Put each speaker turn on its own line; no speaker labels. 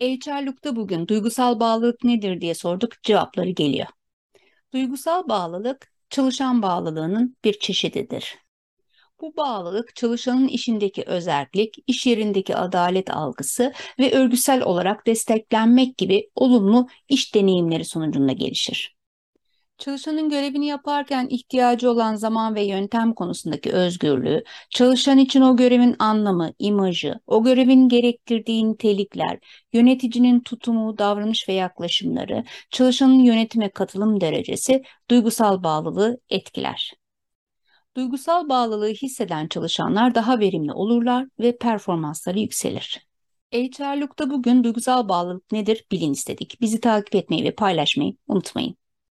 HR'lukta bugün duygusal bağlılık nedir diye sorduk, cevapları geliyor. Duygusal bağlılık çalışan bağlılığının bir çeşididir. Bu bağlılık çalışanın işindeki özellik, iş yerindeki adalet algısı ve örgüsel olarak desteklenmek gibi olumlu iş deneyimleri sonucunda gelişir. Çalışanın görevini yaparken ihtiyacı olan zaman ve yöntem konusundaki özgürlüğü, çalışan için o görevin anlamı, imajı, o görevin gerektirdiği nitelikler, yöneticinin tutumu, davranış ve yaklaşımları, çalışanın yönetime katılım derecesi duygusal bağlılığı etkiler. Duygusal bağlılığı hisseden çalışanlar daha verimli olurlar ve performansları yükselir. HR'lukta bugün duygusal bağlılık nedir bilin istedik. Bizi takip etmeyi ve paylaşmayı unutmayın.